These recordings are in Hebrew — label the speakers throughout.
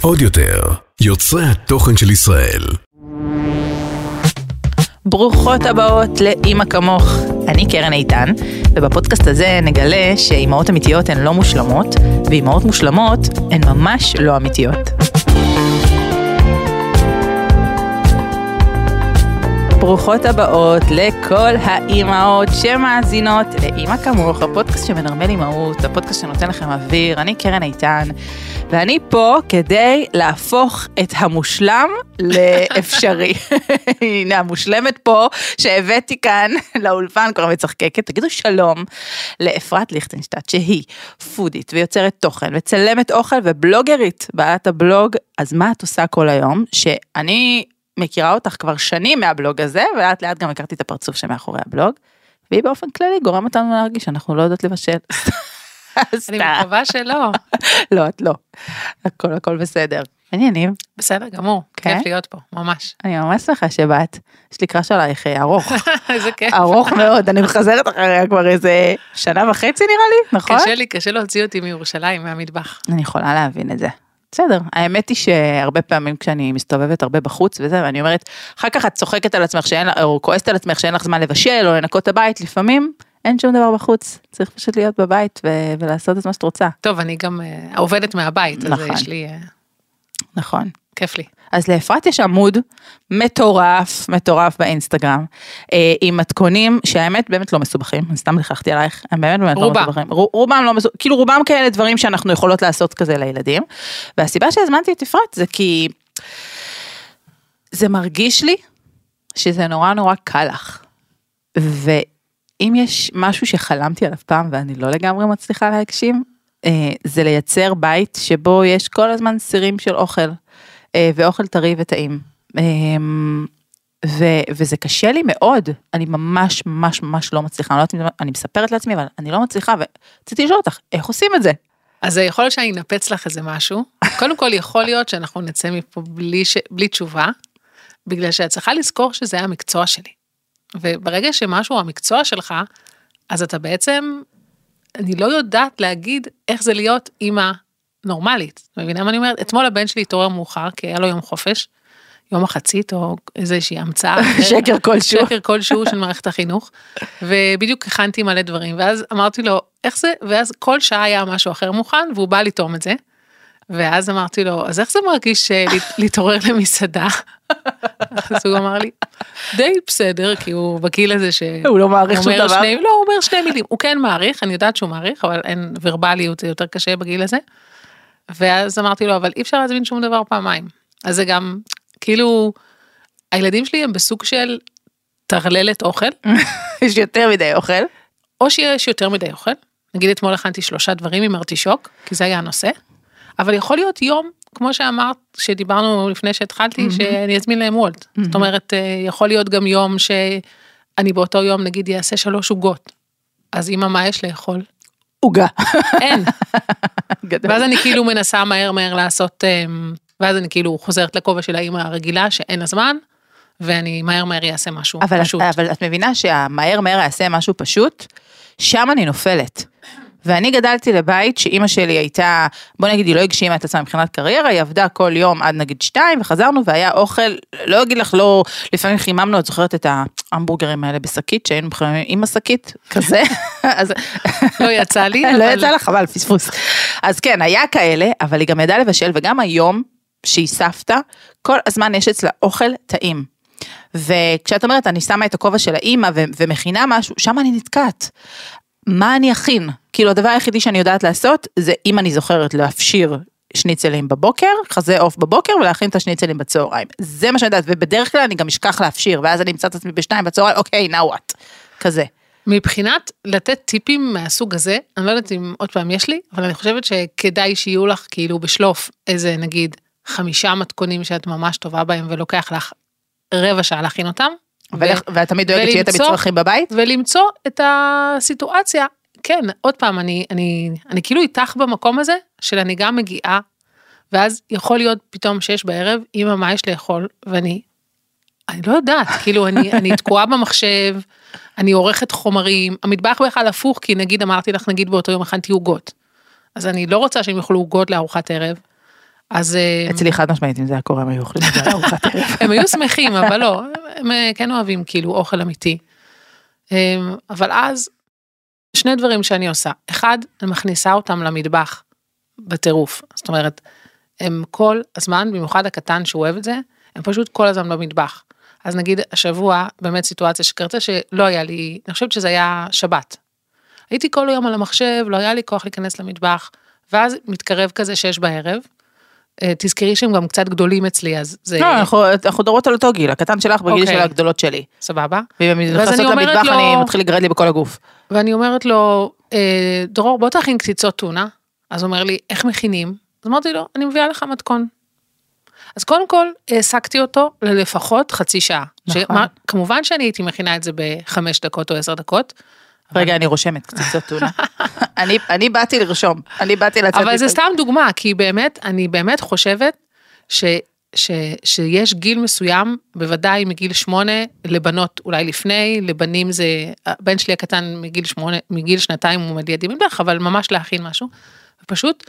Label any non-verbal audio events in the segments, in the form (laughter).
Speaker 1: עוד יותר, יוצרי התוכן של ישראל.
Speaker 2: ברוכות הבאות לאימא כמוך. אני קרן איתן, ובפודקאסט הזה נגלה שאימהות אמיתיות הן לא מושלמות, ואימהות מושלמות הן ממש לא אמיתיות. ברוכות הבאות לכל האימהות שמאזינות לאימא כמוך, הפודקאסט שמנרמל אימהות, הפודקאסט שנותן לכם אוויר, אני קרן איתן, ואני פה כדי להפוך את המושלם לאפשרי. (laughs) הנה המושלמת פה שהבאתי כאן לאולפן, כבר מצחקקת, תגידו שלום לאפרת ליכטנשטט, שהיא פודית ויוצרת תוכן וצלמת אוכל ובלוגרית, בעלת הבלוג, אז מה את עושה כל היום? שאני מכירה אותך כבר שנים מהבלוג הזה, ולאט לאט גם הכרתי את הפרצוף שמאחורי הבלוג, והיא באופן כללי גורמת לנו להרגיש שאנחנו לא יודעות לבשל. (laughs)
Speaker 3: אני מקווה שלא. (laughs)
Speaker 2: לא, את לא. הכל הכל בסדר. מעניינים.
Speaker 3: בסדר גמור,
Speaker 2: כן?
Speaker 3: כיף להיות פה, ממש.
Speaker 2: אני ממש שמחה שבאת. יש לי קראש עלייך אה, ארוך. (laughs)
Speaker 3: איזה כיף.
Speaker 2: ארוך מאוד, אני מחזרת אחריה כבר איזה שנה וחצי נראה לי, נכון?
Speaker 3: קשה לי, קשה להוציא אותי מירושלים, מהמטבח.
Speaker 2: אני יכולה להבין את זה. בסדר, האמת היא שהרבה פעמים כשאני מסתובבת הרבה בחוץ וזה, ואני אומרת, אחר כך את צוחקת על עצמך שאין, או כועסת על עצמך שאין לך זמן לבשל או לנקות את הבית, לפעמים אין שום דבר בחוץ, צריך פשוט להיות בבית ו- ולעשות את מה שאת רוצה.
Speaker 3: טוב, אני גם אה, עובדת מהבית, אז
Speaker 2: נכון.
Speaker 3: יש לי, אה,
Speaker 2: נכון.
Speaker 3: כיף לי.
Speaker 2: אז לאפרת יש עמוד מטורף, מטורף באינסטגרם, אה, עם מתכונים שהאמת באמת לא מסובכים, אני סתם לכלכתי עלייך, הם באמת באמת לא
Speaker 3: רובם.
Speaker 2: מסובכים. רו- רובם לא מסובכים, כאילו רובם כאלה דברים שאנחנו יכולות לעשות כזה לילדים. והסיבה שהזמנתי את אפרת זה כי זה מרגיש לי שזה נורא נורא קל לך. ואם יש משהו שחלמתי עליו פעם ואני לא לגמרי מצליחה להגשים, אה, זה לייצר בית שבו יש כל הזמן סירים של אוכל, ואוכל טרי וטעים. אה, ו- וזה קשה לי מאוד, אני ממש ממש ממש לא מצליחה, אני לא יודעת אני מספרת לעצמי, אבל אני לא מצליחה, ורציתי לשאול אותך, איך עושים את זה?
Speaker 3: אז יכול להיות שאני אנפץ לך איזה משהו. (laughs) קודם כל, יכול להיות שאנחנו נצא מפה בלי, ש... בלי תשובה, בגלל שאת צריכה לזכור שזה המקצוע שלי. וברגע שמשהו המקצוע שלך, אז אתה בעצם, אני לא יודעת להגיד איך זה להיות אימא נורמלית. את מבינה מה אני אומרת? אתמול הבן שלי התעורר מאוחר, כי היה לו יום חופש, יום מחצית או איזושהי המצאה. (laughs)
Speaker 2: שקר כלשהו.
Speaker 3: שקר כלשהו של מערכת החינוך, ובדיוק הכנתי מלא דברים, ואז אמרתי לו, איך זה, ואז כל שעה היה משהו אחר מוכן, והוא בא לטעום את זה, ואז אמרתי לו, אז איך זה מרגיש אה, להת- (laughs) להתעורר למסעדה? (laughs) אז הוא אמר לי, די בסדר, כי הוא בגיל הזה ש...
Speaker 2: הוא לא מעריך שום דבר.
Speaker 3: שני, לא, הוא אומר שני מילים, הוא כן מעריך, אני יודעת שהוא מעריך, אבל אין ורבליות, זה יותר קשה בגיל הזה. ואז אמרתי לו, אבל אי אפשר להזמין שום דבר פעמיים. אז זה גם, כאילו, הילדים שלי הם בסוג של טרללת אוכל, (laughs)
Speaker 2: יש יותר מדי אוכל.
Speaker 3: או שיש יותר מדי אוכל, נגיד אתמול הכנתי שלושה דברים עם ארטישוק, כי זה היה הנושא, אבל יכול להיות יום, כמו שאמרת, שדיברנו לפני שהתחלתי, שאני אזמין להם וולט. זאת אומרת, אה, יכול להיות גם יום שאני באותו יום נגיד אעשה שלוש עוגות. אז אמא, מה יש לאכול?
Speaker 2: עוגה.
Speaker 3: אין. (laughs) ואז אני כאילו מנסה מהר מהר לעשות, אמ, ואז אני כאילו חוזרת לכובע של האמא הרגילה שאין לה זמן, ואני מהר מהר אעשה משהו
Speaker 2: אבל,
Speaker 3: פשוט.
Speaker 2: אבל את מבינה שהמהר מהר יעשה משהו פשוט, שם אני נופלת. ואני גדלתי לבית שאימא שלי הייתה, בוא נגיד, היא לא הגשימה את עצמה מבחינת קריירה, היא עבדה כל יום עד נגיד שתיים, וחזרנו והיה אוכל, לא אגיד לך, לא, לפעמים חיממנו, את זוכרת את ההמבורגרים האלה בשקית, שהיינו מחממים עם השקית, כזה, (laughs) אז
Speaker 3: לא יצא לי, (laughs)
Speaker 2: לא
Speaker 3: אבל-
Speaker 2: יצא לך, חבל, פספוס. אז כן, היה כאלה, אבל היא גם ידעה לבשל, וגם היום, שהיא סבתא, כל הזמן יש אצלה אוכל טעים. וכשאת אומרת, אני שמה את הכובע של האימא ו- ומכינה משהו, שם אני נתקעת. מה אני אכין? כאילו, הדבר היחידי שאני יודעת לעשות, זה אם אני זוכרת להפשיר שניצלים בבוקר, חזה עוף בבוקר, ולהכין את השניצלים בצהריים. זה מה שאני יודעת, ובדרך כלל אני גם אשכח להפשיר, ואז אני אמצא את עצמי בשתיים בצהריים, אוקיי, now what? כזה.
Speaker 3: מבחינת לתת טיפים מהסוג הזה, אני לא יודעת אם עוד פעם יש לי, אבל אני חושבת שכדאי שיהיו לך כאילו בשלוף איזה נגיד חמישה מתכונים שאת ממש טובה בהם ולוקח לך רבע שעה להכין אותם.
Speaker 2: ולך- ואת תמיד דואגת שיהיה את המצרכים בבית?
Speaker 3: ולמצוא את הסיטואציה. כן, עוד פעם, אני, אני, אני כאילו איתך במקום הזה, של אני גם מגיעה, ואז יכול להיות פתאום שש בערב, אמא, מה יש לאכול? ואני, אני לא יודעת, כאילו, אני, (laughs) אני תקועה במחשב, אני עורכת חומרים, המטבח בכלל הפוך, כי נגיד אמרתי לך, נגיד באותו יום הכנתי עוגות. אז אני לא רוצה שהם יאכלו עוגות לארוחת ערב. אז אה,
Speaker 2: אצלי חד משמעית, אם זה היה קורה, הם היו אוכלים את זה לארוחת ערב. (laughs)
Speaker 3: הם היו שמחים, אבל לא, הם אה, כן אוהבים כאילו אוכל אמיתי. אה, אבל אז, שני דברים שאני עושה. אחד, אני מכניסה אותם למטבח בטירוף. זאת אומרת, הם כל הזמן, במיוחד הקטן שהוא אוהב את זה, הם פשוט כל הזמן במטבח. אז נגיד השבוע, באמת סיטואציה שקרתה שלא היה לי, אני חושבת שזה היה שבת. הייתי כל היום על המחשב, לא היה לי כוח להיכנס למטבח, ואז מתקרב כזה שש בערב. אה, תזכרי שהם גם קצת גדולים אצלי, אז זה
Speaker 2: לא, אנחנו אנחנו מדברות על אותו גיל, הקטן שלך בגיל
Speaker 3: אוקיי.
Speaker 2: של הגדולות שלי.
Speaker 3: סבבה.
Speaker 2: ואם
Speaker 3: ואז
Speaker 2: נכנסות למטבח,
Speaker 3: לו-
Speaker 2: אני מתחיל לגרד לי בכל הגוף.
Speaker 3: ואני אומרת לו, אה, דרור, בוא תכין קציצות טונה. אז הוא אומר לי, איך מכינים? אז אמרתי לו, אני מביאה לך מתכון. אז קודם כל, העסקתי אותו ללפחות חצי שעה.
Speaker 2: נכון.
Speaker 3: שמה, כמובן שאני הייתי מכינה את זה בחמש דקות או עשר דקות,
Speaker 2: רגע, אני רושמת קציצות טונה. (laughs) אני- אני באתי לרשום, אני באתי לצאת.
Speaker 3: אבל זה. סתם דוגמה, כי באמת, אני באמת חושבת ש, ש, שיש גיל מסוים, בוודאי מגיל שמונה, לבנות אולי לפני, לבנים זה, הבן שלי הקטן מגיל שמונה, מגיל שנתיים הוא עומד לידי מטבח, אבל ממש להכין משהו. ופשוט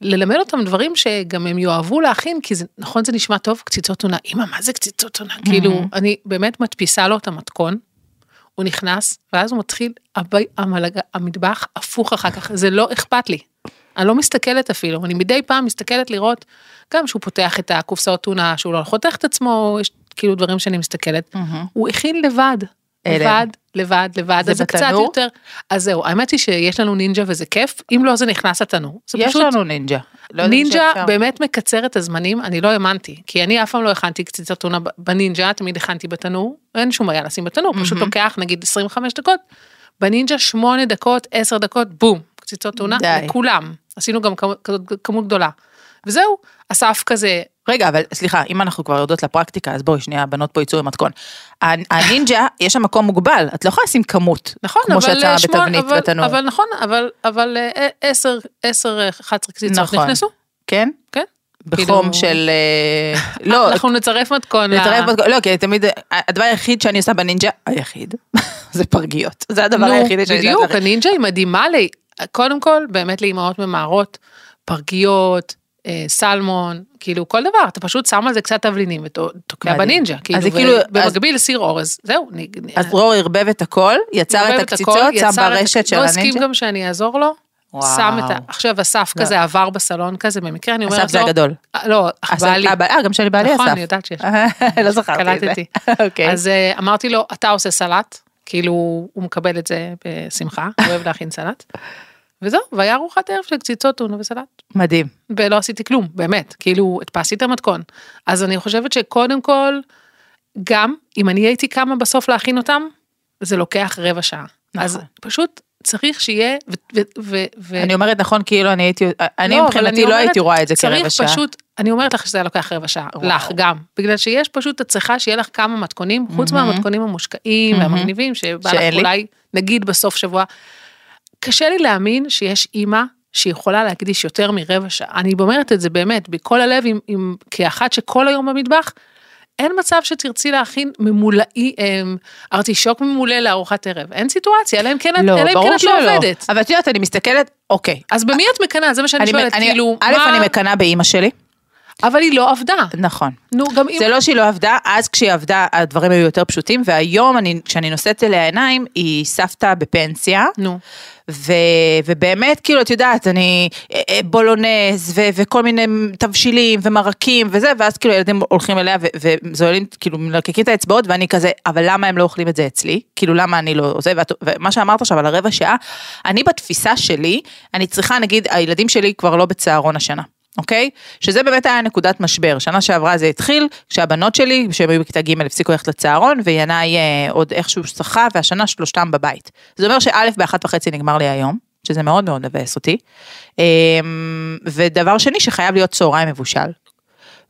Speaker 3: ללמד אותם דברים שגם הם יאהבו להכין, כי זה, נכון זה נשמע טוב, קציצות טונה, אמא מה זה קציצות טונה? כאילו, אני באמת מדפיסה לו את המתכון. הוא נכנס, ואז הוא מתחיל, הבי, המלג, המטבח הפוך אחר כך, זה לא אכפת לי. אני לא מסתכלת אפילו, אני מדי פעם מסתכלת לראות, גם שהוא פותח את הקופסאות טונה, שהוא לא חותך את עצמו, יש כאילו דברים שאני מסתכלת. הוא הכין לבד. לבד, לבד, לבד,
Speaker 2: זה
Speaker 3: אז זה קצת? יותר, אז זהו, האמת היא שיש לנו נינג'ה וזה כיף, אם לא זה נכנס לתנור. זה
Speaker 2: יש
Speaker 3: פשוט,
Speaker 2: לנו נינג'ה. לא
Speaker 3: נינג'ה. באמת מקצר את הזמנים, אני לא האמנתי, כי אני אף פעם לא הכנתי קציצות טונה בנינג'ה, תמיד הכנתי בתנור, אין שום בעיה לשים בתנור, פשוט
Speaker 2: מהמם.
Speaker 3: לוקח נגיד 25 דקות, בנינג'ה 8 דקות, 10 דקות, בום, קציצות טונה. לכולם, עשינו גם כמות גדולה. וזהו, אסף כזה,
Speaker 2: רגע, אבל סליחה, אם אנחנו כבר יורדות לפרקטיקה, אז בואי שנייה, הבנות פה יצאו עם מתכון. ה- הנינג'ה, (laughs) יש שם מקום מוגבל, את לא יכולה לשים כמות.
Speaker 3: נכון,
Speaker 2: כמו שמה
Speaker 3: שמונה-
Speaker 2: בתבנית
Speaker 3: אבל-
Speaker 2: בתנור.
Speaker 3: אבל נכון, אבל, אבל אה, 10, 10, 11 קציצות
Speaker 2: נכון.
Speaker 3: נכנסו,
Speaker 2: כן?
Speaker 3: כן.
Speaker 2: בחום
Speaker 3: כאילו-
Speaker 2: של... אה, (laughs) לא,
Speaker 3: אנחנו נצרף מתכון.
Speaker 2: לצרף מתכון, לא, כי תמיד, הדבר היחיד שאני עושה בנינג'ה, היחיד, (laughs) זה פרגיות. זה הדבר
Speaker 3: נו,
Speaker 2: היחידי שאני יודעת
Speaker 3: בדיוק. הנינג'ה היא מדהימה. קודם כל, באמת לאימהות ממהרות, פרגיות, אה, סלמון, כאילו כל דבר, אתה פשוט שם על זה קצת תבלינים ותוקע. בנינג'ה, כאילו,
Speaker 2: כאילו-
Speaker 3: במקביל סיר אורז, זהו.
Speaker 2: אז דרור ערבב את הכל, יצר את הקציצות, שם ברשת של
Speaker 3: לא הסכים
Speaker 2: הנינג'ה.
Speaker 3: גם שאני אעזור לו,
Speaker 2: וואו.
Speaker 3: שם את ה... עכשיו אסף
Speaker 2: לא.
Speaker 3: כזה עבר בסלון כזה, במקרה אני אומרת לו...
Speaker 2: אסף זה הגדול.
Speaker 3: אה, לא, בעלי.
Speaker 2: אה, אה, גם שלי בעלי אסף.
Speaker 3: נכון, אני יודעת שיש. (laughs)
Speaker 2: לא זכרתי את זה.
Speaker 3: קלטתי. (laughs)
Speaker 2: אוקיי.
Speaker 3: אז אה, אמרתי לו, אתה עושה סלט, כאילו הוא מקבל את זה בשמחה, הוא אוהב להכין סלט. וזהו, והיה ארוחת ערב של קציצות טונה וסלט.
Speaker 2: מדהים.
Speaker 3: ולא עשיתי כלום, באמת, כאילו הדפסתי את המתכון. אז אני חושבת שקודם כל, גם אם אני הייתי קמה בסוף להכין אותם, זה לוקח רבע שעה.
Speaker 2: נכון.
Speaker 3: אז פשוט צריך שיהיה, ו... ו, ו, ו
Speaker 2: אני אומרת נכון, כאילו אני הייתי, אני
Speaker 3: לא,
Speaker 2: מבחינתי
Speaker 3: אני
Speaker 2: לא
Speaker 3: אומרת,
Speaker 2: הייתי רואה את זה כרבע
Speaker 3: צריך
Speaker 2: שעה.
Speaker 3: פשוט, אני אומרת לך שזה היה לוקח רבע שעה,
Speaker 2: וואו.
Speaker 3: לך גם, בגלל שיש פשוט, את צריכה שיהיה לך כמה מתכונים, חוץ
Speaker 2: מהמם.
Speaker 3: מהמתכונים המושקעים
Speaker 2: מהמם.
Speaker 3: והמגניבים, שבא לך
Speaker 2: לי.
Speaker 3: אולי, נגיד בסוף שבוע. קשה לי להאמין שיש אימא שיכולה להקדיש יותר מרבע שעה. אני אומרת את זה באמת, בכל הלב, עם, עם, כאחת שכל היום במטבח, אין מצב שתרצי להכין ממולאי, אמ, ארטישוק ממולא לארוחת ערב. אין סיטואציה, אלא אם כן
Speaker 2: לא,
Speaker 3: אלא אם כן את
Speaker 2: שלא.
Speaker 3: לא עובדת.
Speaker 2: אבל את יודעת, אני מסתכלת, אוקיי.
Speaker 3: אז במי את מקנאה? זה מה שאני
Speaker 2: אני-
Speaker 3: שואלת, כאילו,
Speaker 2: א',
Speaker 3: מה...
Speaker 2: אני מקנאה באימא שלי.
Speaker 3: אבל היא לא עבדה.
Speaker 2: נכון.
Speaker 3: נו, גם אם...
Speaker 2: זה לא שהיא לא עבדה, אז כשהיא עבדה הדברים היו יותר פשוטים, והיום אני, כשאני נושאת אליה עיניים, היא סבתא בפנסיה,
Speaker 3: נו.
Speaker 2: ו, ובאמת, כאילו, את יודעת, אני אה, אה, בולונז, ו, וכל מיני תבשילים, ומרקים, וזה, ואז כאילו ילדים הולכים אליה, ו- וזוללים, כאילו, מלקקים את האצבעות, ואני כזה, אבל למה הם לא אוכלים את זה אצלי? כאילו, למה אני לא... זה, ואת- ומה שאמרת עכשיו על הרבע שעה, אני בתפיסה שלי, אני צריכה, נגיד, הילדים שלי כבר לא בצהרון השנה. אוקיי? שזה באמת היה נקודת משבר. שנה שעברה זה התחיל, כשהבנות שלי, שהן היו בכיתה ג' הפסיקו ללכת לצהרון, וינאי אה, עוד איכשהו שחה, והשנה שלושתם בבית. זה אומר שא' באחת וחצי נגמר לי היום, שזה מאוד מאוד מבאס אותי. אה, ודבר שני, שחייב להיות צהריים מבושל.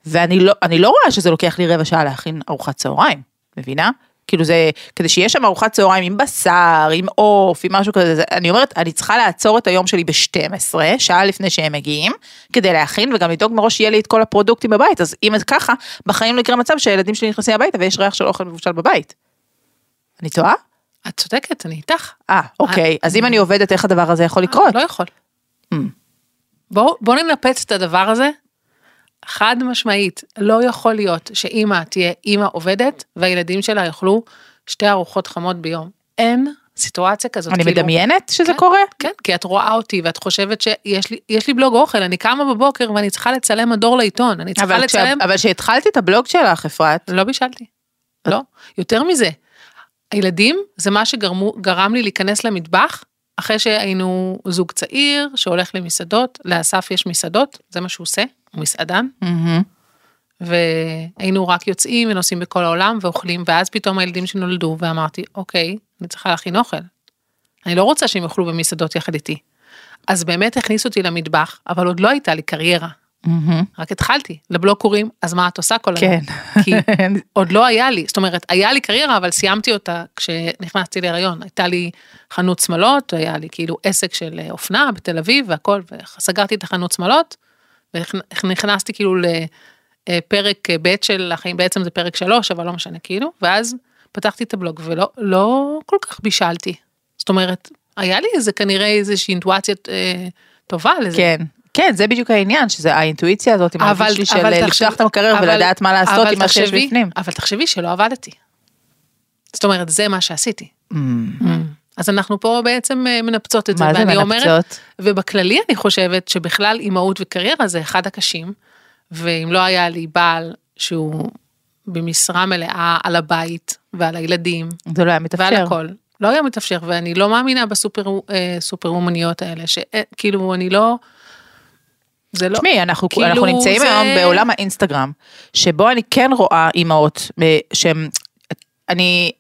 Speaker 2: ואני לא, לא רואה שזה לוקח לי רבע שעה להכין ארוחת צהריים, מבינה? כאילו זה, כדי שיהיה שם ארוחת צהריים עם בשר, עם עוף, עם משהו כזה, זה, אני אומרת, אני צריכה לעצור את היום שלי ב-12, שעה לפני שהם מגיעים, כדי להכין וגם לדאוג מראש שיהיה לי את כל הפרודוקטים בבית, אז אם את ככה, בחיים לא יקרה מצב שהילדים שלי נכנסים הביתה ויש ריח של אוכל מבושל בבית. אני טועה?
Speaker 3: את צודקת, אני איתך.
Speaker 2: אה, אוקיי, אז אם אני עובדת, איך הדבר הזה יכול לקרות?
Speaker 3: לא יכול. בואו בוא ננפץ את הדבר הזה. חד משמעית, לא יכול להיות שאימא תהיה אימא עובדת והילדים שלה יאכלו שתי ארוחות חמות ביום. אין סיטואציה כזאת.
Speaker 2: אני
Speaker 3: כאילו,
Speaker 2: מדמיינת שזה
Speaker 3: כן.
Speaker 2: קורה?
Speaker 3: כן, כי את רואה אותי ואת חושבת שיש לי, יש לי בלוג אוכל, אני קמה בבוקר ואני צריכה לצלם מדור לעיתון, אני צריכה
Speaker 2: אבל
Speaker 3: לצלם,
Speaker 2: אבל כשהתחלתי את הבלוג שלך, אפרת,
Speaker 3: לא בישלתי. לא, יותר מזה, הילדים זה מה שגרם לי להיכנס למטבח, אחרי שהיינו זוג צעיר שהולך למסעדות, לאסף יש מסעדות, זה מה שהוא עושה, מסעדן,
Speaker 2: מהמם.
Speaker 3: והיינו רק יוצאים ונוסעים בכל העולם ואוכלים, ואז פתאום הילדים שנולדו, ואמרתי, אוקיי, אני צריכה להכין אוכל. אני לא רוצה שהם יאכלו במסעדות יחד איתי. אז באמת הכניסו אותי למטבח, אבל עוד לא הייתה לי קריירה,
Speaker 2: מהמם.
Speaker 3: רק התחלתי. לבלוג קוראים, אז מה את עושה כל
Speaker 2: כן.
Speaker 3: היום? כי (laughs) עוד לא היה לי, זאת אומרת, היה לי קריירה, אבל סיימתי אותה כשנכנסתי להיריון. הייתה לי חנות שמלות, היה לי כאילו עסק של אופנה בתל אביב והכל, וסגרתי את החנות שמלות, ונכנסתי כאילו לפרק ב' של החיים, בעצם זה פרק שלוש, אבל לא משנה כאילו, ואז פתחתי את הבלוג ולא לא כל כך בישלתי. זאת אומרת, היה לי איזה כנראה איזושהי אינטואציה אה, טובה לזה.
Speaker 2: כן. כן, זה בדיוק העניין, שזה האינטואיציה הזאת, עם
Speaker 3: אבל-
Speaker 2: הרגיש לי
Speaker 3: אבל
Speaker 2: של
Speaker 3: תחשב-
Speaker 2: לפתוח את המקרר
Speaker 3: אבל-
Speaker 2: ולדעת מה לעשות
Speaker 3: אבל
Speaker 2: עם מה שיש בפנים.
Speaker 3: אבל תחשבי שלא עבדתי. זאת אומרת, זה מה שעשיתי. אז אנחנו פה בעצם אה, מנפצות את זה,
Speaker 2: מה זה
Speaker 3: ואני אומרת,
Speaker 2: מנפצות?
Speaker 3: ובכללי אני חושבת שבכלל אימהות וקריירה זה אחד הקשים, ואם לא היה לי בעל שהוא במשרה מלאה על הבית ועל הילדים
Speaker 2: זה לא היה
Speaker 3: ועל
Speaker 2: מתאפשר.
Speaker 3: הכל, לא היה מתאפשר, ואני לא מאמינה בסופר אה, סופר אומניות האלה, שכאילו אני לא, זה לא,
Speaker 2: תשמעי, אנחנו,
Speaker 3: כאילו
Speaker 2: אנחנו נמצאים
Speaker 3: זה-
Speaker 2: היום בעולם האינסטגרם, שבו אני כן רואה אימהות אה, שהן, אני,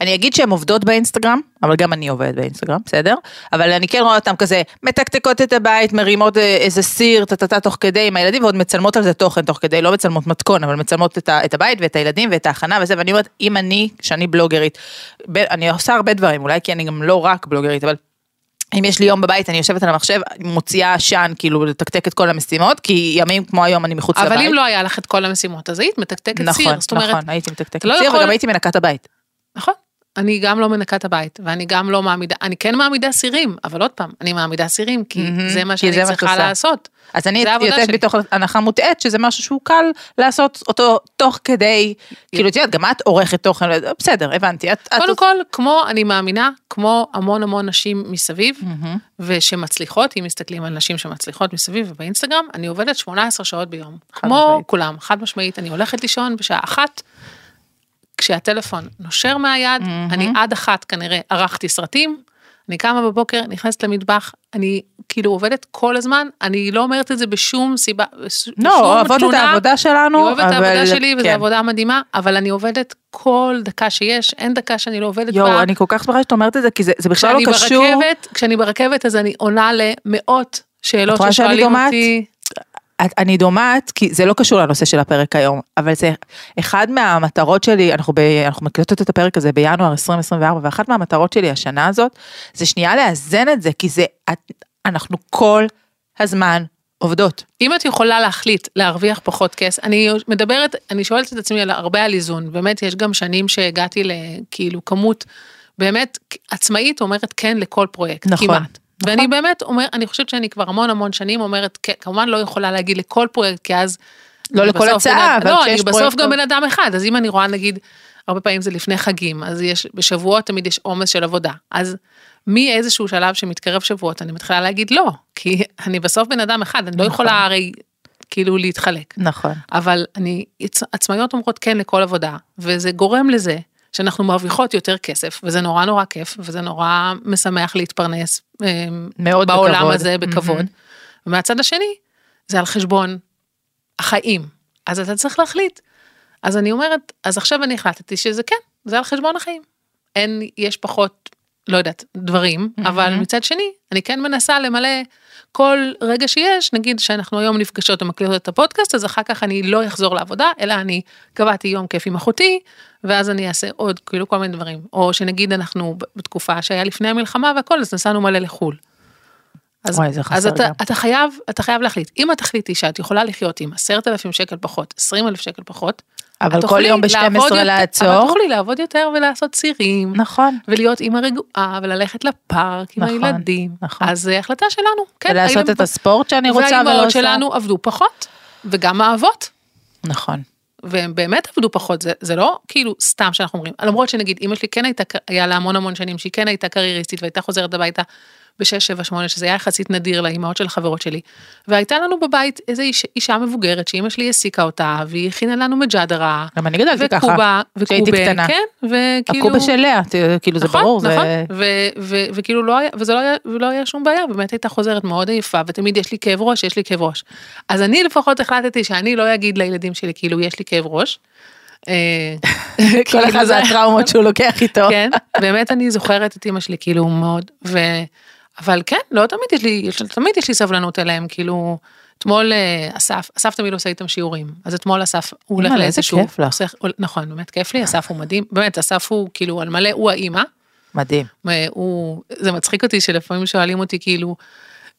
Speaker 2: אני אגיד שהן עובדות באינסטגרם, אבל גם אני עובדת באינסטגרם, בסדר? אבל אני כן רואה אותן כזה, מתקתקות את הבית, מרימות אה, איזה סיר, טטטה תוך כדי עם הילדים, ועוד מצלמות על זה תוכן תוך כדי, לא מצלמות מתכון, אבל מצלמות את, ה, את הבית ואת הילדים ואת ההכנה וזה, ואני אומרת, אם אני, שאני בלוגרית, ב, אני עושה הרבה דברים, אולי כי אני גם לא רק בלוגרית, אבל אם יש לי יום בבית, אני יושבת על המחשב, מוציאה עשן, כאילו, לתקתק את כל המשימות, כי ימים כמו היום אני מחוץ לבית.
Speaker 3: אבל אם לא היה לך את כל המשימות, אז היית מתקתקת
Speaker 2: נכון,
Speaker 3: זאת אומרת,
Speaker 2: נכון, הייתי מתקתקת
Speaker 3: לא
Speaker 2: סיר,
Speaker 3: יכול-
Speaker 2: וגם הייתי מנקה הבית.
Speaker 3: נכון. אני גם לא מנקה את הבית, ואני גם לא מעמידה, אני כן מעמידה סירים, אבל עוד פעם, אני מעמידה סירים, כי
Speaker 2: מהמם,
Speaker 3: זה מה שאני
Speaker 2: זה מה
Speaker 3: צריכה
Speaker 2: עושה.
Speaker 3: לעשות.
Speaker 2: אז אני יוצאת. מתוך הנחה מוטעית, שזה משהו שהוא קל לעשות אותו תוך כדי, כאילו, את יודעת, גם את עורכת תוכן, בסדר, הבנתי. את- את-
Speaker 3: קודם כל, כמו, אני מאמינה, כמו המון המון נשים מסביב,
Speaker 2: מהמם.
Speaker 3: ושמצליחות, אם מסתכלים על נשים שמצליחות מסביב ובאינסטגרם, אני עובדת 18 שעות ביום. כמו
Speaker 2: משמעית.
Speaker 3: כולם, חד משמעית, אני הולכת לישון בשעה אחת, כשהטלפון נושר מהיד, אני עד אחת כנראה ערכתי סרטים, אני קמה בבוקר, נכנסת למטבח, אני כאילו עובדת כל הזמן, אני לא אומרת את זה בשום סיבה, בשום
Speaker 2: לא, אוהבות את
Speaker 3: תלונה.
Speaker 2: העבודה שלנו,
Speaker 3: אני אוהבת את העבודה
Speaker 2: אבל-
Speaker 3: שלי, וזו
Speaker 2: כן.
Speaker 3: עבודה מדהימה, אבל אני עובדת כל דקה שיש, אין דקה שאני לא עובדת בה.
Speaker 2: יואו, אני כל כך שמחה שאת אומרת את זה, כי זה זה בכלל לא קשור.
Speaker 3: ברכבת, כשאני ברכבת אז אני עונה למאות שאלות ששואלים? אותי.
Speaker 2: אני דומעת, כי זה לא קשור לנושא של הפרק היום, אבל זה אחד מהמטרות שלי, אנחנו, ב, אנחנו מקלטות את הפרק הזה בינואר 2024, ואחת מהמטרות שלי השנה הזאת, זה שנייה לאזן את זה, כי זה, את, אנחנו כל הזמן עובדות.
Speaker 3: אם את יכולה להחליט להרוויח פחות כסף, אני מדברת, אני שואלת את עצמי על הרבה על איזון, באמת יש גם שנים שהגעתי לכאילו כמות, באמת עצמאית אומרת כן לכל פרויקט,
Speaker 2: נכון,
Speaker 3: כמעט.
Speaker 2: נכון.
Speaker 3: ואני באמת אומר, אני חושבת שאני כבר המון המון שנים אומרת, כן, כמובן לא יכולה להגיד לכל פרויקט, כי אז...
Speaker 2: לא לכל הצעה, אבל
Speaker 3: לא,
Speaker 2: כשיש
Speaker 3: אני בסוף
Speaker 2: פרויקט
Speaker 3: גם. בן אדם אחד, אז אם אני רואה נגיד, הרבה פעמים זה לפני חגים, אז יש, בשבועות תמיד יש עומס של עבודה, אז מאיזשהו שלב שמתקרב שבועות, אני מתחילה להגיד לא, כי אני בסוף בן אדם אחד, אני לא
Speaker 2: נכון.
Speaker 3: יכולה הרי כאילו להתחלק.
Speaker 2: נכון.
Speaker 3: אבל אני, עצ- עצמאיות אומרות כן לכל עבודה, וזה גורם לזה שאנחנו מרוויחות יותר כסף, וזה נורא נורא כיף, וזה נורא משמח להתפרנס
Speaker 2: מאוד
Speaker 3: בעולם
Speaker 2: בכבוד.
Speaker 3: הזה בכבוד.
Speaker 2: מהמם.
Speaker 3: ומהצד השני, זה על חשבון החיים. אז אתה צריך להחליט. אז אני אומרת, אז עכשיו אני החלטתי שזה כן, זה על חשבון החיים. אין, יש פחות, לא יודעת, דברים, אבל מצד שני, אני כן מנסה למלא כל רגע שיש, נגיד שאנחנו היום נפגשות ומקליטות את הפודקאסט, אז אחר כך אני לא אחזור לעבודה, אלא אני קבעתי יום כיף עם אחותי, ואז אני אעשה עוד, כאילו כל מיני דברים. או שנגיד אנחנו בתקופה שהיה לפני המלחמה והכל, אז נסענו מלא לחו"ל. אז,
Speaker 2: וואי,
Speaker 3: אז אתה. אתה חייב, אתה חייב להחליט. אם את תחליטי שאת יכולה לחיות עם עשרת אלפים שקל פחות, עשרים אלף שקל פחות,
Speaker 2: אבל כל יום ב-12
Speaker 3: לעבוד יותר-
Speaker 2: לעצור.
Speaker 3: אבל תוכלי לעבוד יותר ולעשות צירים.
Speaker 2: נכון.
Speaker 3: ולהיות אימא רגועה וללכת לפארק עם
Speaker 2: נכון,
Speaker 3: הילדים.
Speaker 2: נכון.
Speaker 3: אז זה החלטה שלנו. כן,
Speaker 2: ולעשות
Speaker 3: היינו-
Speaker 2: את הספורט שאני רוצה ולא
Speaker 3: והאימהות
Speaker 2: עושה.
Speaker 3: שלנו עבדו פחות, וגם האבות.
Speaker 2: נכון.
Speaker 3: והם באמת עבדו פחות, זה, זה לא כאילו סתם שאנחנו אומרים, למרות שנגיד אמא שלי כן הייתה, היה לה המון המון שנים שהיא כן הייתה קרייריסטית והייתה חוזרת הביתה בשש, שבע, שמונה, שזה היה יחסית נדיר לאימהות של החברות שלי. והייתה לנו בבית איזו איש, אישה מבוגרת שאימא שלי העסיקה אותה, והיא הכינה לנו מג'דרה.
Speaker 2: גם אני גדלתי ככה.
Speaker 3: וקובה,
Speaker 2: כשהייתי קטנה.
Speaker 3: כן, וכאילו...
Speaker 2: הקובה של לאה, ת- כאילו זה
Speaker 3: נכון,
Speaker 2: ברור,
Speaker 3: נכון,
Speaker 2: זה...
Speaker 3: ו- ו- וכאילו לא היה, וזה לא היה, ולא היה שום בעיה, באמת הייתה חוזרת מאוד עייפה, ותמיד יש לי כאב ראש, יש לי כאב ראש. אז אני לפחות החלטתי שאני לא אגיד לילדים שלי כאילו יש לי כאב ראש. אה, (laughs)
Speaker 2: כל
Speaker 3: כאילו
Speaker 2: אחד
Speaker 3: זה-
Speaker 2: והטראומות שהוא לוקח איתו.
Speaker 3: כן, באמת אני זוכרת את אמא שלי כאילו מאוד. אבל כן, לא תמיד יש לי, יש, תמיד יש לי סבלנות אליהם, כאילו, אתמול אה, אסף, אסף תמיד עושה איתם שיעורים, אז אתמול אסף, הוא הולך שיעור,
Speaker 2: כיף לך.
Speaker 3: נכון, באמת כיף לי, אסף הוא מדהים, באמת, אסף הוא כאילו על מלא, הוא האימא,
Speaker 2: מדהים.
Speaker 3: הוא, זה מצחיק אותי שלפעמים שואלים אותי כאילו,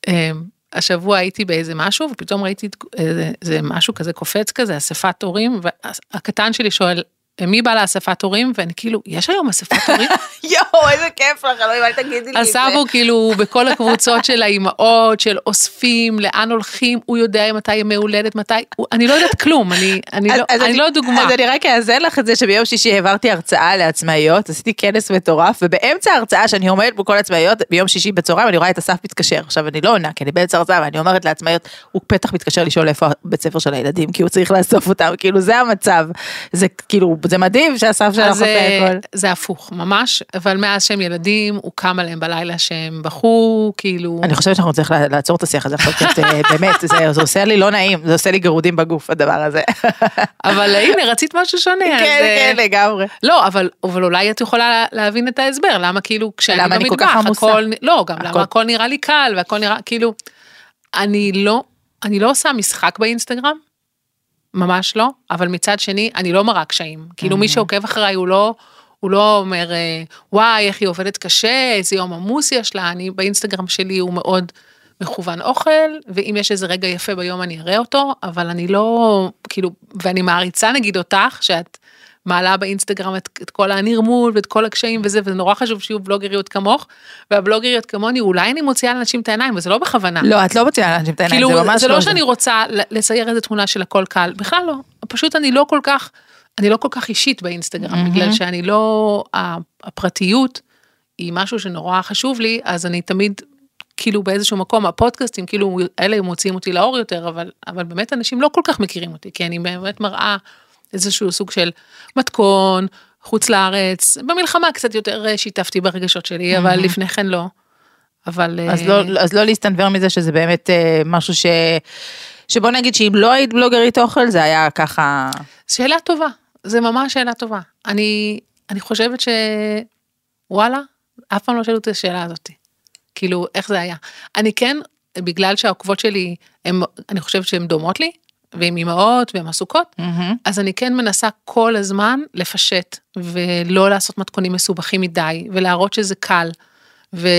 Speaker 3: אה, השבוע הייתי באיזה משהו ופתאום ראיתי איזה, איזה משהו כזה קופץ כזה, אספת הורים, והקטן שלי שואל, מי בא לאספת הורים? ואני כאילו, יש היום אספת (laughs) הורים?
Speaker 2: יואו, איזה כיף לך, אלוהים, אל תגידי לי את זה.
Speaker 3: הסב הוא כאילו בכל הקבוצות של האימהות, של אוספים, לאן הולכים, הוא יודע מתי ימי הולדת, מתי, אני לא יודעת כלום, אני, אני,
Speaker 2: אז-
Speaker 3: לא,
Speaker 2: אז
Speaker 3: אני לא דוגמה.
Speaker 2: אז אני רק אאזן לך את זה שביום שישי העברתי הרצאה לעצמאיות, עשיתי כנס מטורף, ובאמצע ההרצאה שאני עומדת בכל העצמאיות, ביום שישי בצהריים אני רואה את אסף מתקשר. עכשיו אני לא עונה, כי אני באמצע ההרצאה, ואני אומרת לעצמאיות, הוא פתח מתקשר לשאול איפה הבית ספר של הילדים, כי הוא צריך לאסוף אותם, כאילו זה המצב. זה כאילו, זה מדהים שאסף שלך עושה
Speaker 3: אה,
Speaker 2: הכל.
Speaker 3: זה הפוך, ממש, אבל מאז שהם ילדים, הוא קם עליהם בלילה שהם בכו, כאילו,
Speaker 2: אני חושבת שאנחנו צריכים לעצור את השיח הזה עכשיו, כי את, אה, (laughs) באמת, זה זה עושה לי לא נעים, זה עושה לי גירודים בגוף, הדבר הזה. (laughs)
Speaker 3: אבל אה, הנה, רצית משהו שונה.
Speaker 2: כן, כן, לגמרי.
Speaker 3: לא, אבל, אבל אולי את יכולה להבין את ההסבר, למה כאילו כשאני במטבח? הכל, לא, גם. למה הכל נראה לי קל, והכל נראה, כאילו, אני לא, אני לא עושה משחק באינסטגרם, ממש לא, אבל מצד שני, אני לא מראה קשיים. כאילו מי שעוקב אחריי הוא לא, הוא לא אומר, אה, וואי, איך היא עובדת קשה, איזה יום עמוס יש לה, אני באינסטגרם שלי הוא מאוד מכוון אוכל, ואם יש איזה רגע יפה ביום אני אראה אותו, אבל אני לא, כאילו, ואני מעריצה נגיד אותך, שאת מעלה באינסטגרם את, את כל הנרמול ואת כל הקשיים וזה, וזה נורא חשוב שיהיו בלוגריות כמוך, והבלוגריות כמוני, אולי אני מוציאה לאנשים את העיניים, וזה לא בכוונה.
Speaker 2: לא, את לא מוציאה לאנשים את העיניים,
Speaker 3: כאילו,
Speaker 2: זה ממש
Speaker 3: זה
Speaker 2: לא
Speaker 3: לא שאני רוצה לצייר איזה תמונה של הכל קל, בכלל לא, פשוט אני לא כל כך, אני לא כל כך אישית באינסטגרם, בגלל שאני לא, הפרטיות היא משהו שנורא חשוב לי, אז אני תמיד, כאילו באיזשהו מקום, הפודקאסטים, כאילו, אלה מוציאים אותי לאור יותר, אבל, אבל באמת אנשים לא כל כך מכירים אותי, כי אני באמת מראה איזשהו סוג של מתכון, חוץ לארץ, במלחמה קצת יותר אה, שיתפתי ברגשות שלי, אבל לפני כן לא. אבל...
Speaker 2: אז
Speaker 3: אה,
Speaker 2: לא, אז לא להסתנוור מזה שזה באמת אה, משהו ש... שבוא נגיד שאם לא היית בלוגרית אוכל זה היה ככה...
Speaker 3: שאלה טובה, זה ממש שאלה טובה. אני, אני חושבת ש... וואלה, אף פעם לא שאלו את השאלה הזאת. כאילו, איך זה היה. אני כן, בגלל שהעוקבות שלי, הם, אני חושבת שהן דומות לי, והן אימהות והן עסוקות, אז אני כן מנסה כל הזמן לפשט, ולא לעשות מתכונים מסובכים מדי, ולהראות שזה קל, ו,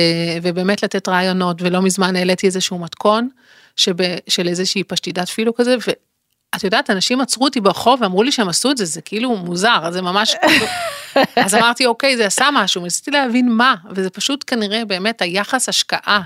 Speaker 3: ובאמת לתת רעיונות, ולא מזמן העליתי איזשהו מתכון, שב, של איזושהי פשטידת פילו כזה, ואת יודעת, אנשים עצרו אותי ברחוב ואמרו לי שהם עשו את זה, זה כאילו מוזר, זה ממש... כאילו- (laughs) אז אמרתי, אוקיי, זה עשה משהו, ניסיתי להבין מה, וזה פשוט כנראה באמת היחס השקעה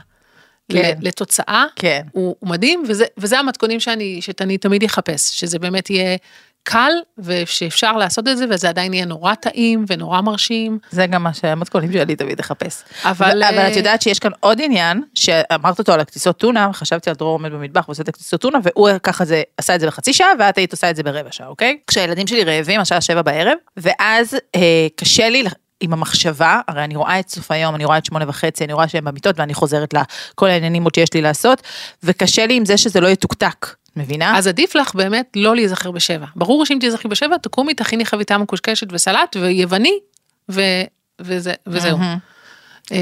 Speaker 2: כן.
Speaker 3: לתוצאה,
Speaker 2: כן.
Speaker 3: הוא, הוא מדהים, וזה, וזה המתכונים שאני, שאני תמיד אחפש, שזה באמת יהיה קל, ושאפשר לעשות את זה, וזה עדיין יהיה נורא טעים ונורא מרשים.
Speaker 2: זה גם מה שהמתכונים שלי תמיד אחפש.
Speaker 3: אבל,
Speaker 2: אבל
Speaker 3: אה,
Speaker 2: את יודעת שיש כאן עוד עניין, שאמרת אותו על הכתיסות טונה, חשבתי על דרור עומד במטבח ועושה את הכתיסות טונה, והוא ככה זה, עשה את זה בחצי שעה, ואת היית עושה את זה ברבע שעה, אוקיי? כשהילדים שלי רעבים, השעה שבע בערב, ואז אה, קשה לי עם המחשבה, הרי אני רואה את סוף היום, אני רואה את שמונה וחצי, אני רואה שהם במיטות, ואני חוזרת לכל העניינים עוד שיש לי לעשות, וקשה לי עם זה שזה לא יתוקתק, מבינה?
Speaker 3: אז עדיף לך באמת לא להיזכר בשבע. ברור שאם תיזכרי בשבע, תקומי, תכיני חביתה מקושקשת וסלט ויווני, ו, וזה, וזהו. אמ,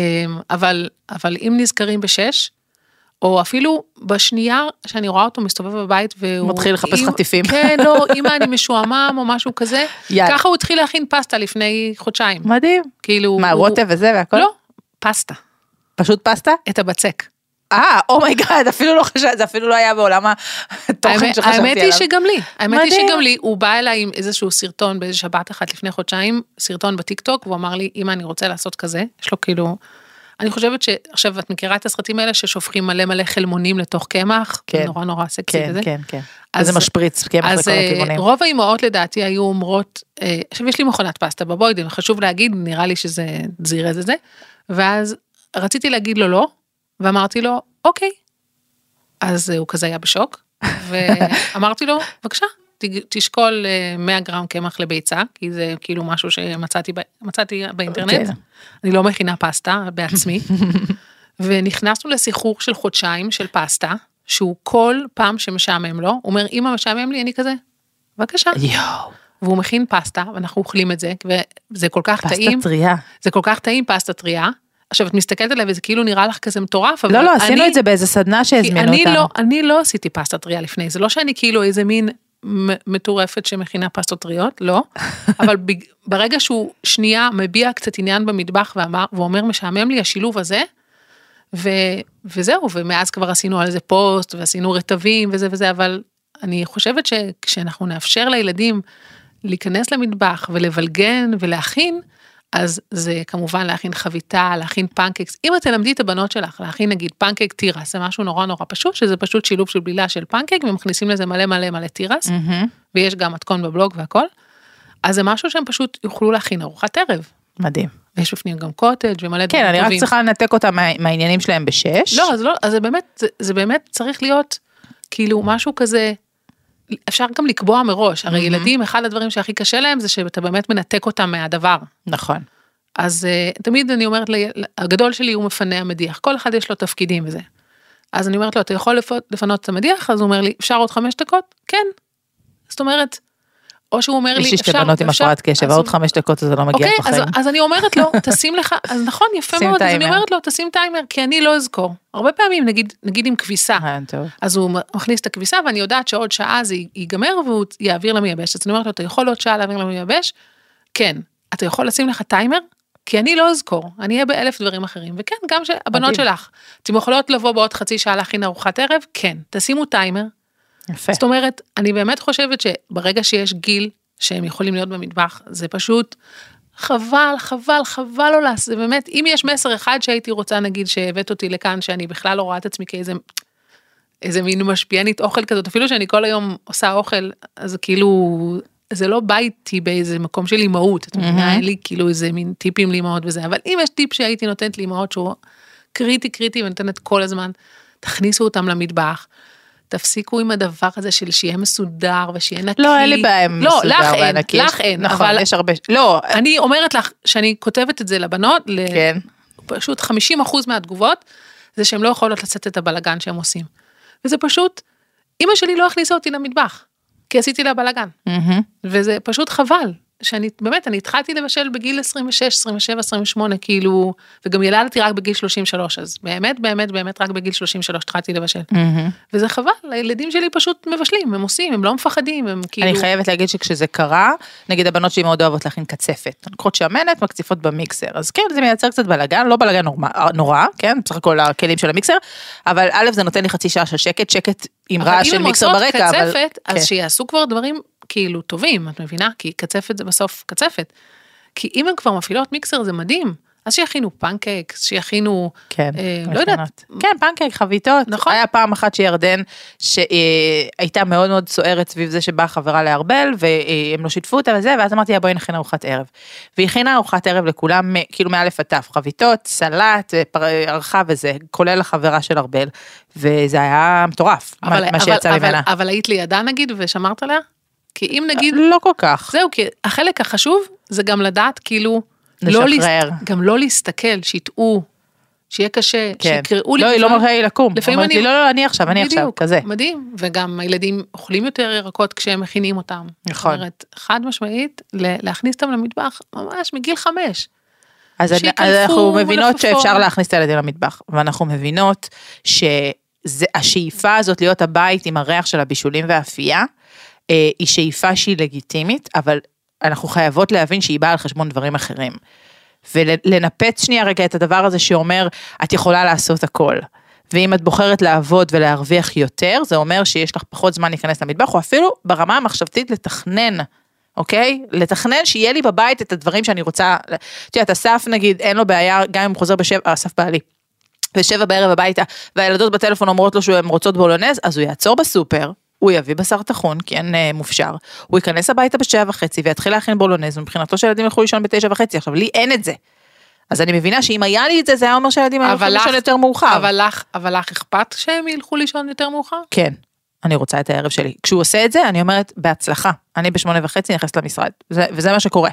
Speaker 3: אבל, אבל אם נזכרים בשש, או אפילו בשנייה שאני רואה אותו מסתובב בבית והוא...
Speaker 2: מתחיל לחפש
Speaker 3: אם-
Speaker 2: חטיפים.
Speaker 3: כן, לא, (laughs) אמא אני משועמם או משהו כזה.
Speaker 2: יאללה.
Speaker 3: ככה הוא התחיל להכין פסטה לפני חודשיים.
Speaker 2: מדהים.
Speaker 3: כאילו...
Speaker 2: מה,
Speaker 3: הוא-
Speaker 2: רוטב וזה והכל?
Speaker 3: לא, פסטה,
Speaker 2: פשוט פסטה?
Speaker 3: את הבצק.
Speaker 2: אה, oh my God, אפילו לא חשבתי, זה אפילו לא היה בעולם התוכן שחשבתי עליו.
Speaker 3: האמת היא שגם לי, האמת היא. שגם לי, הוא בא אליי עם איזשהו סרטון באיזה שבת אחת לפני חודשיים, סרטון בטיקטוק, והוא אמר לי, אמא אני רוצה לעשות כזה, יש לו כאילו, אני חושבת שעכשיו את מכירה את הסרטים האלה ששופכים מלא מלא חלמונים לתוך קמח,
Speaker 2: כן.
Speaker 3: נורא נורא סקסי
Speaker 2: כן,
Speaker 3: וזה.
Speaker 2: כן, כן.
Speaker 3: אז-
Speaker 2: וזה משפריץ, קמח
Speaker 3: אז
Speaker 2: לכל
Speaker 3: אה,
Speaker 2: הכיוונים.
Speaker 3: רוב האימהות לדעתי היו אומרות, אה, עכשיו יש לי מכונת פסטה בבוידן, חשוב להגיד, נראה לי שזה זירז את זה, ואז רציתי להגיד לו לא, ואמרתי לו, אוקיי. אז אה, הוא כזה היה בשוק, (laughs) ואמרתי לו, בבקשה, תשקול אה, 100 גרם קמח לביצה, כי זה כאילו משהו שמצאתי ב- מצאתי באינטרנט,
Speaker 2: כן.
Speaker 3: אני לא מכינה פסטה בעצמי, (laughs) ונכנסנו לסחרור של חודשיים של פסטה, שהוא כל פעם שמשעמם לו, הוא אומר, אמא משעמם לי, אני כזה, בבקשה.
Speaker 2: יואו,
Speaker 3: והוא מכין פסטה, ואנחנו אוכלים את זה, וזה כל כך
Speaker 2: פסטה
Speaker 3: טעים,
Speaker 2: טריה.
Speaker 3: זה כל כך טעים פסטה טריה. עכשיו את מסתכלת עליו וזה כאילו נראה לך כזה מטורף, אבל
Speaker 2: לא, לא, עשינו
Speaker 3: אני-
Speaker 2: את זה באיזה סדנה שהזמינו
Speaker 3: אני
Speaker 2: אותנו.
Speaker 3: לא, אני לא עשיתי פסטה טריה לפני, זה לא שאני כאילו איזה מין מטורפת שמכינה פסטות טריות, לא, (laughs) אבל ברגע שהוא שנייה מביע קצת עניין במטבח ואמר, ואומר משעמם לי השילוב הזה, ו, וזהו, ומאז כבר עשינו על זה פוסט ועשינו רטבים וזה וזה, אבל אני חושבת שכשאנחנו נאפשר לילדים להיכנס למטבח ולבלגן ולהכין, אז זה כמובן להכין חביתה, להכין פנקקס. אם את תלמדי את הבנות שלך להכין נגיד פנקק תירס, זה משהו נורא נורא פשוט, שזה פשוט שילוב של בלילה של פנקק ומכניסים לזה מלא מלא מלא תירס,
Speaker 2: מהמם.
Speaker 3: ויש גם מתכון בבלוג והכל, אז זה משהו שהם פשוט יוכלו להכין ארוחת ערב.
Speaker 2: מדהים.
Speaker 3: ויש בפנים גם קוטג' ומלא
Speaker 2: כן,
Speaker 3: דברים
Speaker 2: אני רק. צריכה לנתק אותם מה- מהעניינים שלהם בשש.
Speaker 3: לא, אז לא, אז זה באמת, זה, זה באמת צריך להיות כאילו משהו כזה, אפשר גם לקבוע מראש, הרי ילדים, אחד הדברים שהכי קשה להם זה שאתה באמת מנתק אותם מהדבר.
Speaker 2: נכון.
Speaker 3: אז uh, תמיד אני אומרת, הגדול שלי הוא מפנה המדיח, כל אחד יש לו תפקידים וזה. אז אני אומרת לו, אתה יכול לפ- לפנות את המדיח? אז הוא אומר לי, אפשר עוד חמש דקות? כן. זאת אומרת, או שהוא אומר לי,
Speaker 2: יש לי שתי
Speaker 3: אפשר,
Speaker 2: בנות עם
Speaker 3: אפשר,
Speaker 2: הפרעת קשב, עוד חמש דקות זה לא מגיע
Speaker 3: אוקיי, אז,
Speaker 2: בחיים.
Speaker 3: אז אני אומרת לו, (laughs) תשים לך, אז נכון, יפה מאוד, אז אני. אומרת לו, תשים טיימר, כי אני לא אזכור. הרבה פעמים, נגיד, נגיד עם כביסה,
Speaker 2: טוב.
Speaker 3: אז הוא מכניס את הכביסה ואני יודעת שעוד שעה זה ייגמר והוא יעביר למייבש. אז אני אומרת לו, אתה יכול עוד שעה להעביר למייבש? כן. אתה יכול לשים לך טיימר? כי אני לא אזכור, אני אהיה באלף דברים אחרים. וכן, גם
Speaker 2: מדהים.
Speaker 3: שלך, אתן יכולות לבוא בעוד חצי שעה להכין ארוחת ערב? כן. תשימו טיימר.
Speaker 2: יפה.
Speaker 3: זאת אומרת, אני באמת חושבת שברגע שיש גיל שהם יכולים להיות במטבח, זה פשוט חבל, חבל, חבל לא לעשות, זה באמת, אם יש מסר אחד שהייתי רוצה, נגיד, שהבאת אותי לכאן, שאני בכלל לא רואה את עצמי כאיזה, איזה מין משפיענית אוכל כזאת, אפילו שאני כל היום עושה אוכל, אז כאילו, זה לא בא איתי באיזה מקום של אימהות, את מבינה, אין לי כאילו איזה מין טיפים לאימהות וזה, אבל אם יש טיפ שהייתי נותנת לאימהות שהוא קריטי קריטי ונותנת כל הזמן, תכניסו אותם למטבח. תפסיקו עם הדבר הזה של שיהיה מסודר ושיהיה נקי.
Speaker 2: לא, אין לי בעיה עם
Speaker 3: לא,
Speaker 2: מסודר
Speaker 3: לך אין,
Speaker 2: וענקי.
Speaker 3: לך
Speaker 2: יש-
Speaker 3: אין,
Speaker 2: נכון,
Speaker 3: אבל
Speaker 2: יש הרבה... לא,
Speaker 3: אני אומרת לך שאני כותבת את זה לבנות,
Speaker 2: כן.
Speaker 3: פשוט 50% מהתגובות, זה שהן לא יכולות לצאת את הבלגן שהם עושים. וזה פשוט, אימא שלי לא הכניסה אותי למטבח, כי עשיתי לה בלגן.
Speaker 2: מהמם.
Speaker 3: וזה פשוט חבל, שאני, באמת, אני התחלתי לבשל בגיל 26, 27, 28, כאילו, וגם ילדתי רק בגיל 33, אז באמת, באמת, באמת, רק בגיל 33 התחלתי לבשל.
Speaker 2: מהמם.
Speaker 3: וזה חבל, הילדים שלי פשוט מבשלים, הם עושים, הם לא מפחדים, הם כאילו...
Speaker 2: אני חייבת להגיד שכשזה קרה, נגיד הבנות שלי מאוד אוהבות להכין קצפת. הן לוקחות שמנת, מקציפות במיקסר. אז כן, זה מייצר קצת בלאגן, לא בלאגן נורא, נורא, כן, בסך הכל הכלים של המיקסר, אבל א', זה נותן לי חצי שעה של שקט, שקט עם רעש
Speaker 3: אם
Speaker 2: של מיקסר
Speaker 3: עושות
Speaker 2: ברקע, אבל...
Speaker 3: קצפת, אז
Speaker 2: כן.
Speaker 3: שיעשו כבר דברים כאילו טובים, את מבינה? כי קצפת זה בסוף קצפת. כי אם הן כבר מפעילות מיקסר זה מדהים. אז שיכינו פנקקס, שיכינו,
Speaker 2: כן,
Speaker 3: אה, לא יודעת.
Speaker 2: כן, פנקק, חביתות.
Speaker 3: נכון.
Speaker 2: היה פעם אחת שירדן, שהייתה מאוד מאוד סוערת סביב זה שבאה חברה לארבל, והם לא שיתפו אותה וזה, ואז אמרתי לה בואי נכין ארוחת ערב. והיא הכינה ארוחת ערב לכולם, כאילו מאלף עד תף, חביתות, סלט, אה, ארחה וזה, כולל החברה של ארבל, וזה היה מטורף, מה
Speaker 3: אבל,
Speaker 2: מה
Speaker 3: אבל,
Speaker 2: שיצא
Speaker 3: אבל,
Speaker 2: ממנה.
Speaker 3: אבל היית לידה נגיד ושמרת עליה? כי אם נגיד,
Speaker 2: לא כל כך.
Speaker 3: זהו, כי החלק החשוב זה גם לדעת כאילו, לא
Speaker 2: לשחרר.
Speaker 3: להסת- גם לא להסתכל, שיטעו, שיהיה קשה,
Speaker 2: כן.
Speaker 3: שיקראו לי.
Speaker 2: לא, היא לא מראה לי לקום.
Speaker 3: לפעמים
Speaker 2: אומרת לי,
Speaker 3: אני-
Speaker 2: לא, לא, אני עכשיו, אני עכשיו,
Speaker 3: בדיוק,
Speaker 2: כזה.
Speaker 3: מדהים, וגם הילדים אוכלים יותר ירקות כשהם מכינים אותם.
Speaker 2: נכון.
Speaker 3: זאת אומרת, חד משמעית, להכניס אותם למטבח ממש מגיל חמש.
Speaker 2: אז אני- אז אנחנו מבינות
Speaker 3: מלפפון.
Speaker 2: שאפשר להכניס את הילדים למטבח, ואנחנו מבינות שהשאיפה הזאת להיות הבית עם הריח של הבישולים והאפייה, היא שאיפה שהיא לגיטימית, אבל אנחנו חייבות להבין שהיא באה על חשבון דברים אחרים. ולנפץ שנייה רגע את הדבר הזה שאומר, את יכולה לעשות הכל. ואם את בוחרת לעבוד ולהרוויח יותר, זה אומר שיש לך פחות זמן להיכנס למטבח, או אפילו ברמה המחשבתית לתכנן, אוקיי? לתכנן שיהיה לי בבית את הדברים שאני רוצה. את יודעת, אסף נגיד, אין לו בעיה, גם אם הוא חוזר בשבע, אסף בעלי. בשבע בערב הביתה, והילדות בטלפון אומרות לו שהן רוצות בולונז, אז הוא יעצור בסופר, הוא יביא בשר טחון, כי אין אה, מופשר, הוא ייכנס הביתה בשבע וחצי ויתחיל להכין בולונז, ומבחינתו שילדים ילכו לישון בתשע וחצי, עכשיו לי אין את זה. אז אני מבינה שאם היה לי את זה, זה היה אומר שהילדים ילכו
Speaker 3: אבל
Speaker 2: לישון יותר מאוחר.
Speaker 3: אבל לך, אבל לך אכפת שהם ילכו לישון יותר מאוחר?
Speaker 2: כן, אני רוצה את הערב שלי. כשהוא עושה את זה, אני אומרת, בהצלחה. אני בשמונה וחצי נכנסת למשרד, זה, וזה מה שקורה.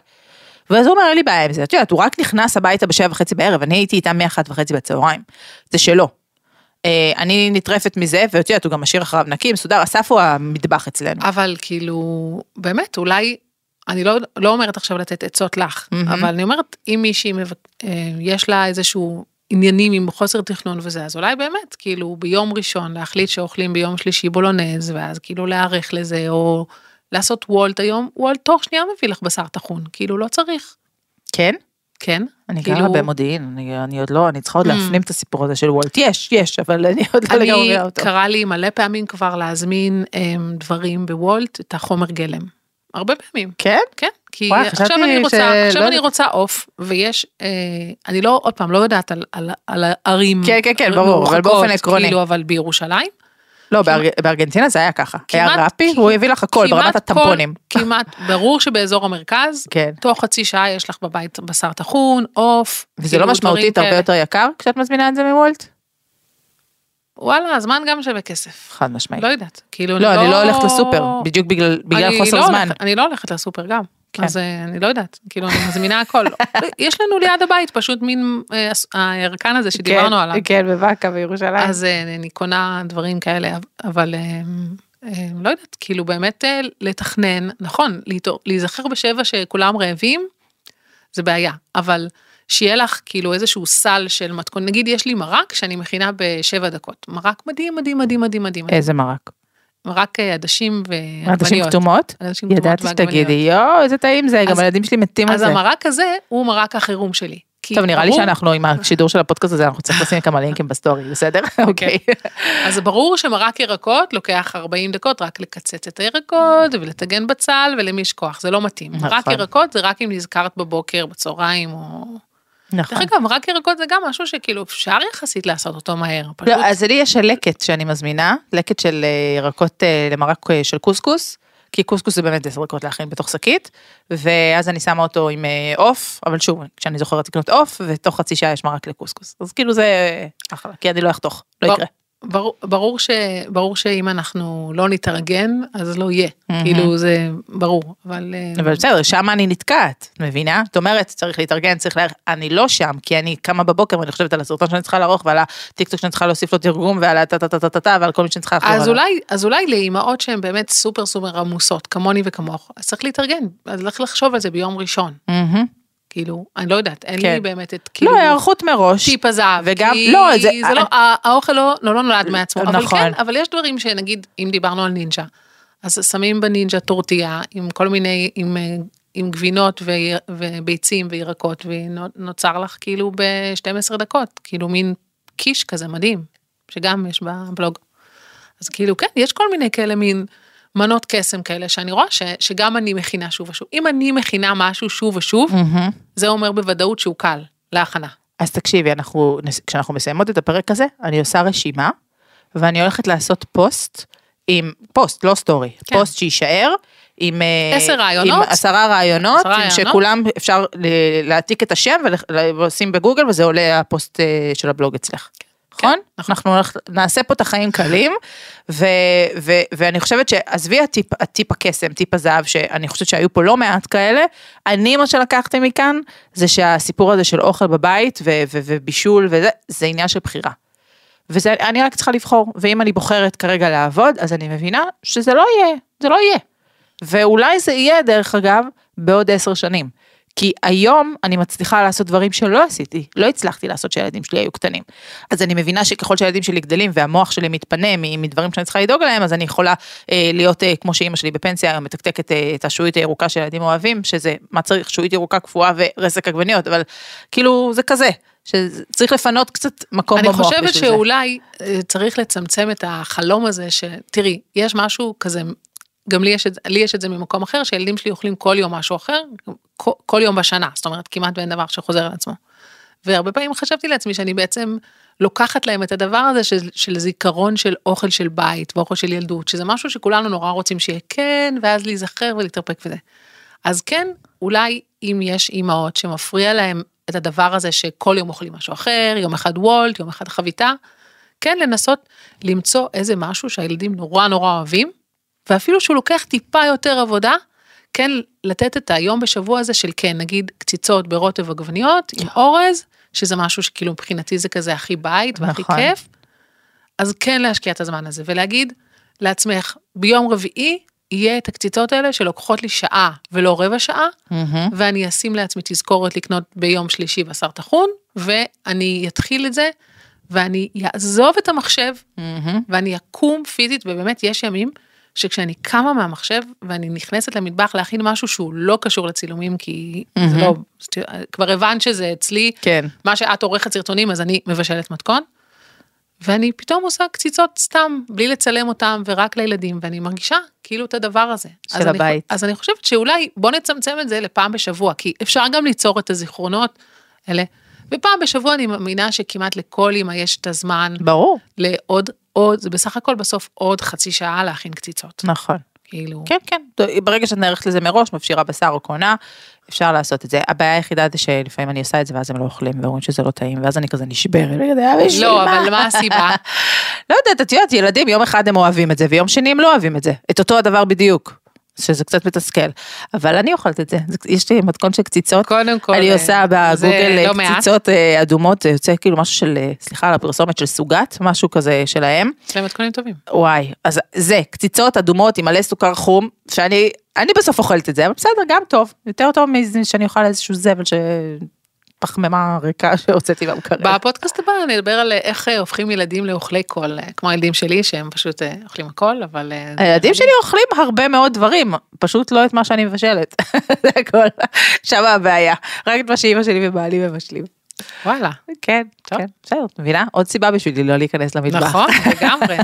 Speaker 2: ואז הוא אומר, אין לי בעיה עם זה. את יודעת, הוא רק נכנס הביתה בשבע וחצי בערב, אני הייתי איתם מאחת וחצי בצהריים. זה שלו. אה, אני נטרפת מזה, ואת יודעת, הוא גם משאיר אחריו נקי, מסודר, אסף הוא המטבח אצלנו.
Speaker 3: אבל כאילו, באמת, אולי, אני לא, לא אומרת עכשיו לתת עצות לך,
Speaker 2: מהמם.
Speaker 3: אבל אני אומרת, אם מישהי, מבק- אה, יש לה איזשהו עניינים עם חוסר תכנון וזה, אז אולי באמת, כאילו, ביום ראשון להחליט שאוכלים ביום שלישי בולונז, ואז כאילו להיערך לזה, או לעשות וולט היום, וולט תוך שנייה מביא לך בשר טחון, כאילו, לא צריך,
Speaker 2: כן?
Speaker 3: כן?
Speaker 2: אני
Speaker 3: כאילו-
Speaker 2: גרה במודיעין, אני, אני עוד לא, אני צריכה עוד
Speaker 3: Mm.
Speaker 2: להפנים את הסיפור הזה של וולט. יש, יש, אבל אני עוד לא
Speaker 3: אני,
Speaker 2: לגמרי אותו.
Speaker 3: קרה לי מלא פעמים כבר להזמין הם, דברים בוולט, את החומר גלם. הרבה פעמים.
Speaker 2: כן?
Speaker 3: כן, כי
Speaker 2: וואי,
Speaker 3: עכשיו אני רוצה,
Speaker 2: שלא
Speaker 3: עכשיו אני
Speaker 2: יודעת.
Speaker 3: רוצה עוף, ויש, אה, אני לא, עוד פעם, לא יודעת על, על, על הערים
Speaker 2: כן, כן, כן, ברור, אבל באופן עקרוני.
Speaker 3: כאילו, אבל בירושלים,
Speaker 2: לא, בארג... בארגנטינה זה היה ככה. היה
Speaker 3: כמעט-
Speaker 2: רפי, הוא הביא לך הכל
Speaker 3: כמעט
Speaker 2: ברמת
Speaker 3: כל-
Speaker 2: הטמפונים.
Speaker 3: כמעט, ברור שבאזור המרכז,
Speaker 2: כן.
Speaker 3: תוך חצי שעה יש לך בבית בשר טחון, עוף.
Speaker 2: וזה
Speaker 3: כאילו,
Speaker 2: לא משמעותית הרבה
Speaker 3: כאלה.
Speaker 2: יותר יקר כשאת מזמינה את זה מוולט?
Speaker 3: וואלה, הזמן גם שווה כסף.
Speaker 2: חד משמעית.
Speaker 3: לא יודעת, כאילו,
Speaker 2: לא, אני לא הולכת לסופר, בדיוק בגלל בגלל
Speaker 3: אני
Speaker 2: חוסר
Speaker 3: לא
Speaker 2: זמן.
Speaker 3: הולכת- אני לא הולכת לסופר גם,
Speaker 2: כן.
Speaker 3: אז אה, אני לא יודעת, כאילו אני מזמינה הכל. (laughs) יש לנו ליד הבית פשוט מין אה, הירקן הזה שדיברנו
Speaker 2: כן,
Speaker 3: עליו.
Speaker 2: כן, בבאקה בירושלים.
Speaker 3: אז אה, אני קונה דברים כאלה, אבל לא יודעת, כאילו באמת לתכנן, נכון, להיזכר בשבע שכולם רעבים, זה בעיה, אבל שיהיה לך כאילו איזשהו סל של מתכון, נגיד יש לי מרק שאני מכינה בשבע דקות, מרק מדהים, מדהים, מדהים, מדהים, מדהים,
Speaker 2: איזה מרק?
Speaker 3: מרק אה, עדשים ועגבניות.
Speaker 2: עדשים כתומות?
Speaker 3: עדשים כתומות
Speaker 2: ידעתי
Speaker 3: ועגבניות.
Speaker 2: שתגידי, יואו, איזה טעים זה, גם
Speaker 3: אז-
Speaker 2: הילדים שלי מתים על
Speaker 3: אז
Speaker 2: זה.
Speaker 3: המרק הזה הוא מרק החירום שלי.
Speaker 2: טוב, נראה לי שאנחנו עם השידור של הפודקאסט הזה, אנחנו צריכים לשים כמה לינקים בסטורי, בסדר? (laughs) אוקיי.
Speaker 3: אז ברור שמרק ירקות לוקח 40 דקות רק לקצץ את הירקות ולטגן בצל ולמי יש כוח, זה לא מתאים.
Speaker 2: נכון.
Speaker 3: מרק ירקות זה רק אם נזכרת בבוקר, בצהריים או...
Speaker 2: נכון.
Speaker 3: דרך אגב, מרק ירקות זה גם משהו שכאילו אפשר יחסית לעשות אותו מהר. פשוט
Speaker 2: לא, אז לי יש לקט שאני מזמינה, לקט של אה, ירקות אה, למרק אה, של קוסקוס, כי קוסקוס זה באמת עשר דקות להכין בתוך שקית, ואז אני שמה אותו עם עוף, אבל שוב, כשאני זוכרת לקנות עוף, ותוך חצי שעה יש מרק לקוסקוס. אז כאילו זה אחלה, כי אני לא אחתוך, לא יקרה.
Speaker 3: ברור, ברור, ש, ברור שאם אנחנו לא נתארגן, אז לא יהיה.
Speaker 2: מהמם.
Speaker 3: כאילו זה ברור, אבל... אה,
Speaker 2: אבל בסדר, שם אני נתקעת, מבינה? את אומרת, צריך להתארגן, צריך להערך, אני לא שם, כי אני קמה בבוקר ואני חושבת על הסרטון שאני צריכה לערוך, ועל הטיקטוק שאני צריכה להוסיף לו תרגום, ועל הטה טה טה טה טה טה, ועל כל מי שאני צריכה לחזור
Speaker 3: אז. אולי, אז אולי לאימהות שהן באמת סופר סופר עמוסות, כמוני וכמוך, אז צריך להתארגן, אז צריך לחשוב על זה ביום ראשון.
Speaker 2: מהמם.
Speaker 3: כאילו, אני לא יודעת, אין
Speaker 2: כן.
Speaker 3: לי באמת את כאילו,
Speaker 2: לא, היערכות מראש.
Speaker 3: טיפ הזהב,
Speaker 2: וגם-
Speaker 3: כי
Speaker 2: לא, זה-
Speaker 3: זה לא, ה- האוכל לא, לא, לא נולד מעצמו, אבל
Speaker 2: נכון.
Speaker 3: כן, אבל יש דברים שנגיד, אם דיברנו על נינג'ה, אז שמים בנינג'ה טורטיה עם כל מיני, עם, אה, עם גבינות ו, וביצים וירקות, ונוצר לך כאילו ב-12 דקות, כאילו מין קיש כזה מדהים, שגם יש בבלוג. אז כאילו, כן, יש כל מיני כאלה מין מנות קסם כאלה, שאני רואה ש, שגם אני מכינה שוב ושוב. אם אני מכינה משהו שוב ושוב,
Speaker 2: מהמם.
Speaker 3: זה אומר בוודאות שהוא קל להכנה.
Speaker 2: אז תקשיבי, אנחנו, כשאנחנו מסיימות את הפרק הזה, אני עושה רשימה, ואני הולכת לעשות פוסט עם, פוסט, לא סטורי,
Speaker 3: כן.
Speaker 2: פוסט שיישאר, עם... אה,
Speaker 3: עשר רעיונות.
Speaker 2: עם עשרה רעיונות,
Speaker 3: עשרה רעיונות.
Speaker 2: שכולם אפשר להעתיק את השם ולשים בגוגל, וזה עולה הפוסט אה, של הבלוג אצלך. נכון?
Speaker 3: נכון.
Speaker 2: אנחנו נעשה פה את החיים קלים, ו, ו, ואני חושבת שעזבי הטיפ, הטיפ הקסם, טיפ הזהב, שאני חושבת שהיו פה לא מעט כאלה, אני מה שלקחתי מכאן, זה שהסיפור הזה של אוכל בבית ו, ו, ובישול וזה, זה עניין של בחירה. וזה, אני רק צריכה לבחור, ואם אני בוחרת כרגע לעבוד, אז אני מבינה שזה לא יהיה, זה לא יהיה. ואולי זה יהיה, דרך אגב, בעוד עשר שנים. כי היום אני מצליחה לעשות דברים שלא עשיתי, לא הצלחתי לעשות כשהילדים שלי היו קטנים. אז אני מבינה שככל שהילדים שלי גדלים והמוח שלי מתפנה מדברים שאני צריכה לדאוג להם, אז אני יכולה אה, להיות אה, כמו שאימא שלי בפנסיה מתקתקת אה, את השעועית הירוקה שילדים אוהבים, שזה מה צריך, שעועית ירוקה קפואה ורסק עגבניות, אבל כאילו זה כזה. שצריך לפנות קצת מקום במוח בשביל זה.
Speaker 3: אני חושבת שאולי אה, צריך לצמצם את החלום הזה, שתראי, יש משהו כזה גם לי יש, את, לי יש את זה ממקום אחר, שילדים שלי אוכלים כל יום משהו אחר, כל, כל יום בשנה, זאת אומרת כמעט ואין דבר שחוזר על עצמו. והרבה פעמים חשבתי לעצמי שאני בעצם לוקחת להם את הדבר הזה של, של זיכרון של אוכל של בית ואוכל של ילדות, שזה משהו שכולנו נורא רוצים שיהיה כן, ואז להיזכר ולהתרפק וזה. אז כן, אולי אם יש אימהות שמפריע להם את הדבר הזה שכל יום אוכלים משהו אחר, יום אחד וולט, יום אחד חביתה, כן לנסות למצוא איזה משהו שהילדים נורא נורא אוהבים, ואפילו שהוא לוקח טיפה יותר עבודה, כן לתת את היום בשבוע הזה של כן, נגיד קציצות ברוטב עגבניות עם אורז, שזה משהו שכאילו מבחינתי זה כזה הכי בית והכי נכון. כיף, אז כן להשקיע את הזמן הזה ולהגיד לעצמך, ביום רביעי יהיה את הקציצות האלה שלוקחות לי שעה ולא רבע שעה, mm-hmm. ואני אשים לעצמי תזכורת לקנות ביום שלישי בשר טחון, ואני אתחיל את זה, ואני אעזוב את המחשב, mm-hmm. ואני אקום פיזית, ובאמת יש ימים שכשאני קמה מהמחשב ואני נכנסת למטבח להכין משהו שהוא לא קשור לצילומים כי mm-hmm. זה לא, כבר הבנת שזה אצלי,
Speaker 2: כן.
Speaker 3: מה שאת עורכת סרטונים אז אני מבשלת מתכון. ואני פתאום עושה קציצות סתם בלי לצלם אותם ורק לילדים ואני מרגישה כאילו את הדבר הזה.
Speaker 2: של אז הבית.
Speaker 3: אני, אז אני חושבת שאולי בוא נצמצם את זה לפעם בשבוע כי אפשר גם ליצור את הזיכרונות האלה. ופעם בשבוע אני מאמינה שכמעט לכל אמא יש את הזמן.
Speaker 2: ברור.
Speaker 3: לעוד עוד, זה בסך הכל בסוף עוד חצי שעה להכין קציצות.
Speaker 2: נכון.
Speaker 3: כאילו.
Speaker 2: כן, כן. ברגע שאת נערכת לזה מראש, מפשירה בשר או קונה, אפשר לעשות את זה. הבעיה היחידה זה שלפעמים אני עושה את זה ואז הם לא אוכלים ואומרים שזה לא טעים, ואז אני כזה נשברת.
Speaker 3: לא, אבל מה הסיבה? (laughs)
Speaker 2: לא יודעת, את יודעת, ילדים, יום אחד הם אוהבים את זה, ויום שני הם לא אוהבים את זה. את אותו הדבר בדיוק. שזה קצת מתסכל, אבל אני אוכלת את זה, יש לי מתכון של קציצות,
Speaker 3: קודם כל,
Speaker 2: אני עושה בגוגל לא קציצות מעט. אה, אדומות, זה יוצא כאילו משהו של, אה, סליחה על הפרסומת של סוגת, משהו כזה שלהם.
Speaker 3: להם מתכונים טובים.
Speaker 2: וואי, אז זה, קציצות אדומות עם מלא סוכר חום, שאני, אני בסוף אוכלת את זה, אבל בסדר, גם טוב, יותר טוב מזה שאני אוכל איזשהו זבל ש... פחמימה ריקה שהוצאתי במקרר.
Speaker 3: בפודקאסט הבא נדבר על איך אה, הופכים ילדים לאוכלי קול, אה, כמו הילדים שלי שהם פשוט אה, אוכלים הכל, אבל...
Speaker 2: הילדים שלי אוכלים הרבה מאוד דברים, פשוט לא את מה שאני מבשלת. (laughs) זה הכל, שם הבעיה, רק את מה שאימא שלי ובעלי מבשלים.
Speaker 3: וואלה.
Speaker 2: כן, טוב. כן, בסדר, את מבינה? עוד סיבה בשבילי לא להיכנס למטבח.
Speaker 3: נכון, (laughs) לגמרי.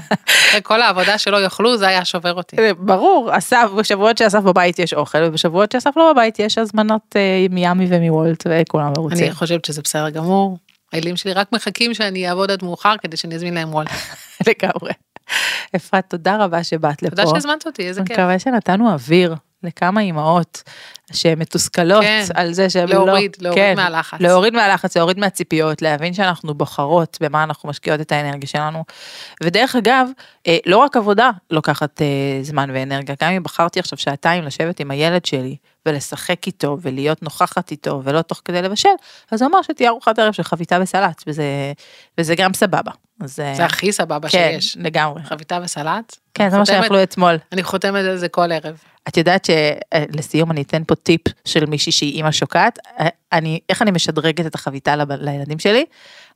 Speaker 3: אחרי כל העבודה שלא יאכלו, זה היה שובר אותי.
Speaker 2: ברור, אסף, בשבועות שאסף בבית יש אוכל, ובשבועות שאסף לא בבית יש הזמנות אה, מיאמי ומיוולט, וכולם מרוצים.
Speaker 3: אני חושבת שזה בסדר גמור. הילדים שלי רק מחכים שאני אעבוד עד מאוחר כדי שאני אזמין להם וולט. (laughs)
Speaker 2: לגמרי. אפרת, תודה רבה שבאת לפה.
Speaker 3: תודה שהזמנת אותי, איזה כיף.
Speaker 2: אני מקווה שנתנו אוויר לכמה אימהות שהן מתוסכלות כן, על זה שהן
Speaker 3: לא... להוריד, להוריד כן, מהלחץ.
Speaker 2: להוריד מהלחץ, להוריד מהציפיות, להבין שאנחנו בוחרות במה אנחנו משקיעות את האנרגיה שלנו. ודרך אגב, אה, לא רק עבודה לוקחת אה, זמן ואנרגיה, גם אם בחרתי עכשיו שעתיים לשבת עם הילד שלי ולשחק איתו ולהיות נוכחת איתו ולא תוך כדי לבשל, אז הוא אמר שתהיה ארוחת ערב של חביתה וסלט, וזה, וזה גם סבבה. אז,
Speaker 3: אה, זה הכי סבבה כן, שיש.
Speaker 2: לגמרי.
Speaker 3: חביתה וסלט.
Speaker 2: כן, זה מה שאכלו אתמול.
Speaker 3: אני חותמת על זה כל ערב.
Speaker 2: את יודעת שלסיום אני אתן פה טיפ של מישהי שהיא אימא שוקעת, אני, איך אני משדרגת את החביתה לילדים שלי?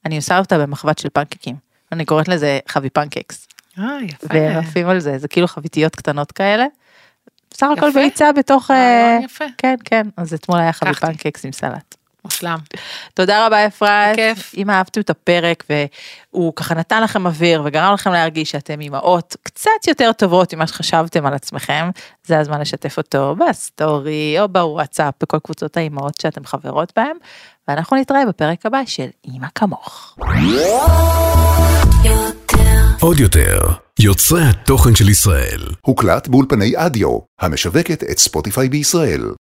Speaker 2: אני עושה אותה במחבת של פנקקים. אני קוראת לזה חבי pancakes.
Speaker 3: אה, יפה.
Speaker 2: ועפים על זה, זה כאילו חביתיות קטנות כאלה. בסך הכל ביצה בתוך...
Speaker 3: אה, יפה.
Speaker 2: כן, כן, אז אתמול היה חבי pancakes עם סלט.
Speaker 3: מושלם.
Speaker 2: תודה רבה אפרת.
Speaker 3: כיף.
Speaker 2: אם אהבתם את הפרק והוא ככה נתן לכם אוויר וגרם לכם להרגיש שאתם אימהות קצת יותר טובות ממה שחשבתם על עצמכם, זה הזמן לשתף אותו בסטורי או בוואטסאפ בכל קבוצות האימהות שאתם חברות בהם, ואנחנו נתראה בפרק הבא של אימא כמוך.
Speaker 1: עוד יותר, יוצרי התוכן של ישראל.
Speaker 4: הוקלט באולפני אדיו, המשווקת את ספוטיפיי בישראל.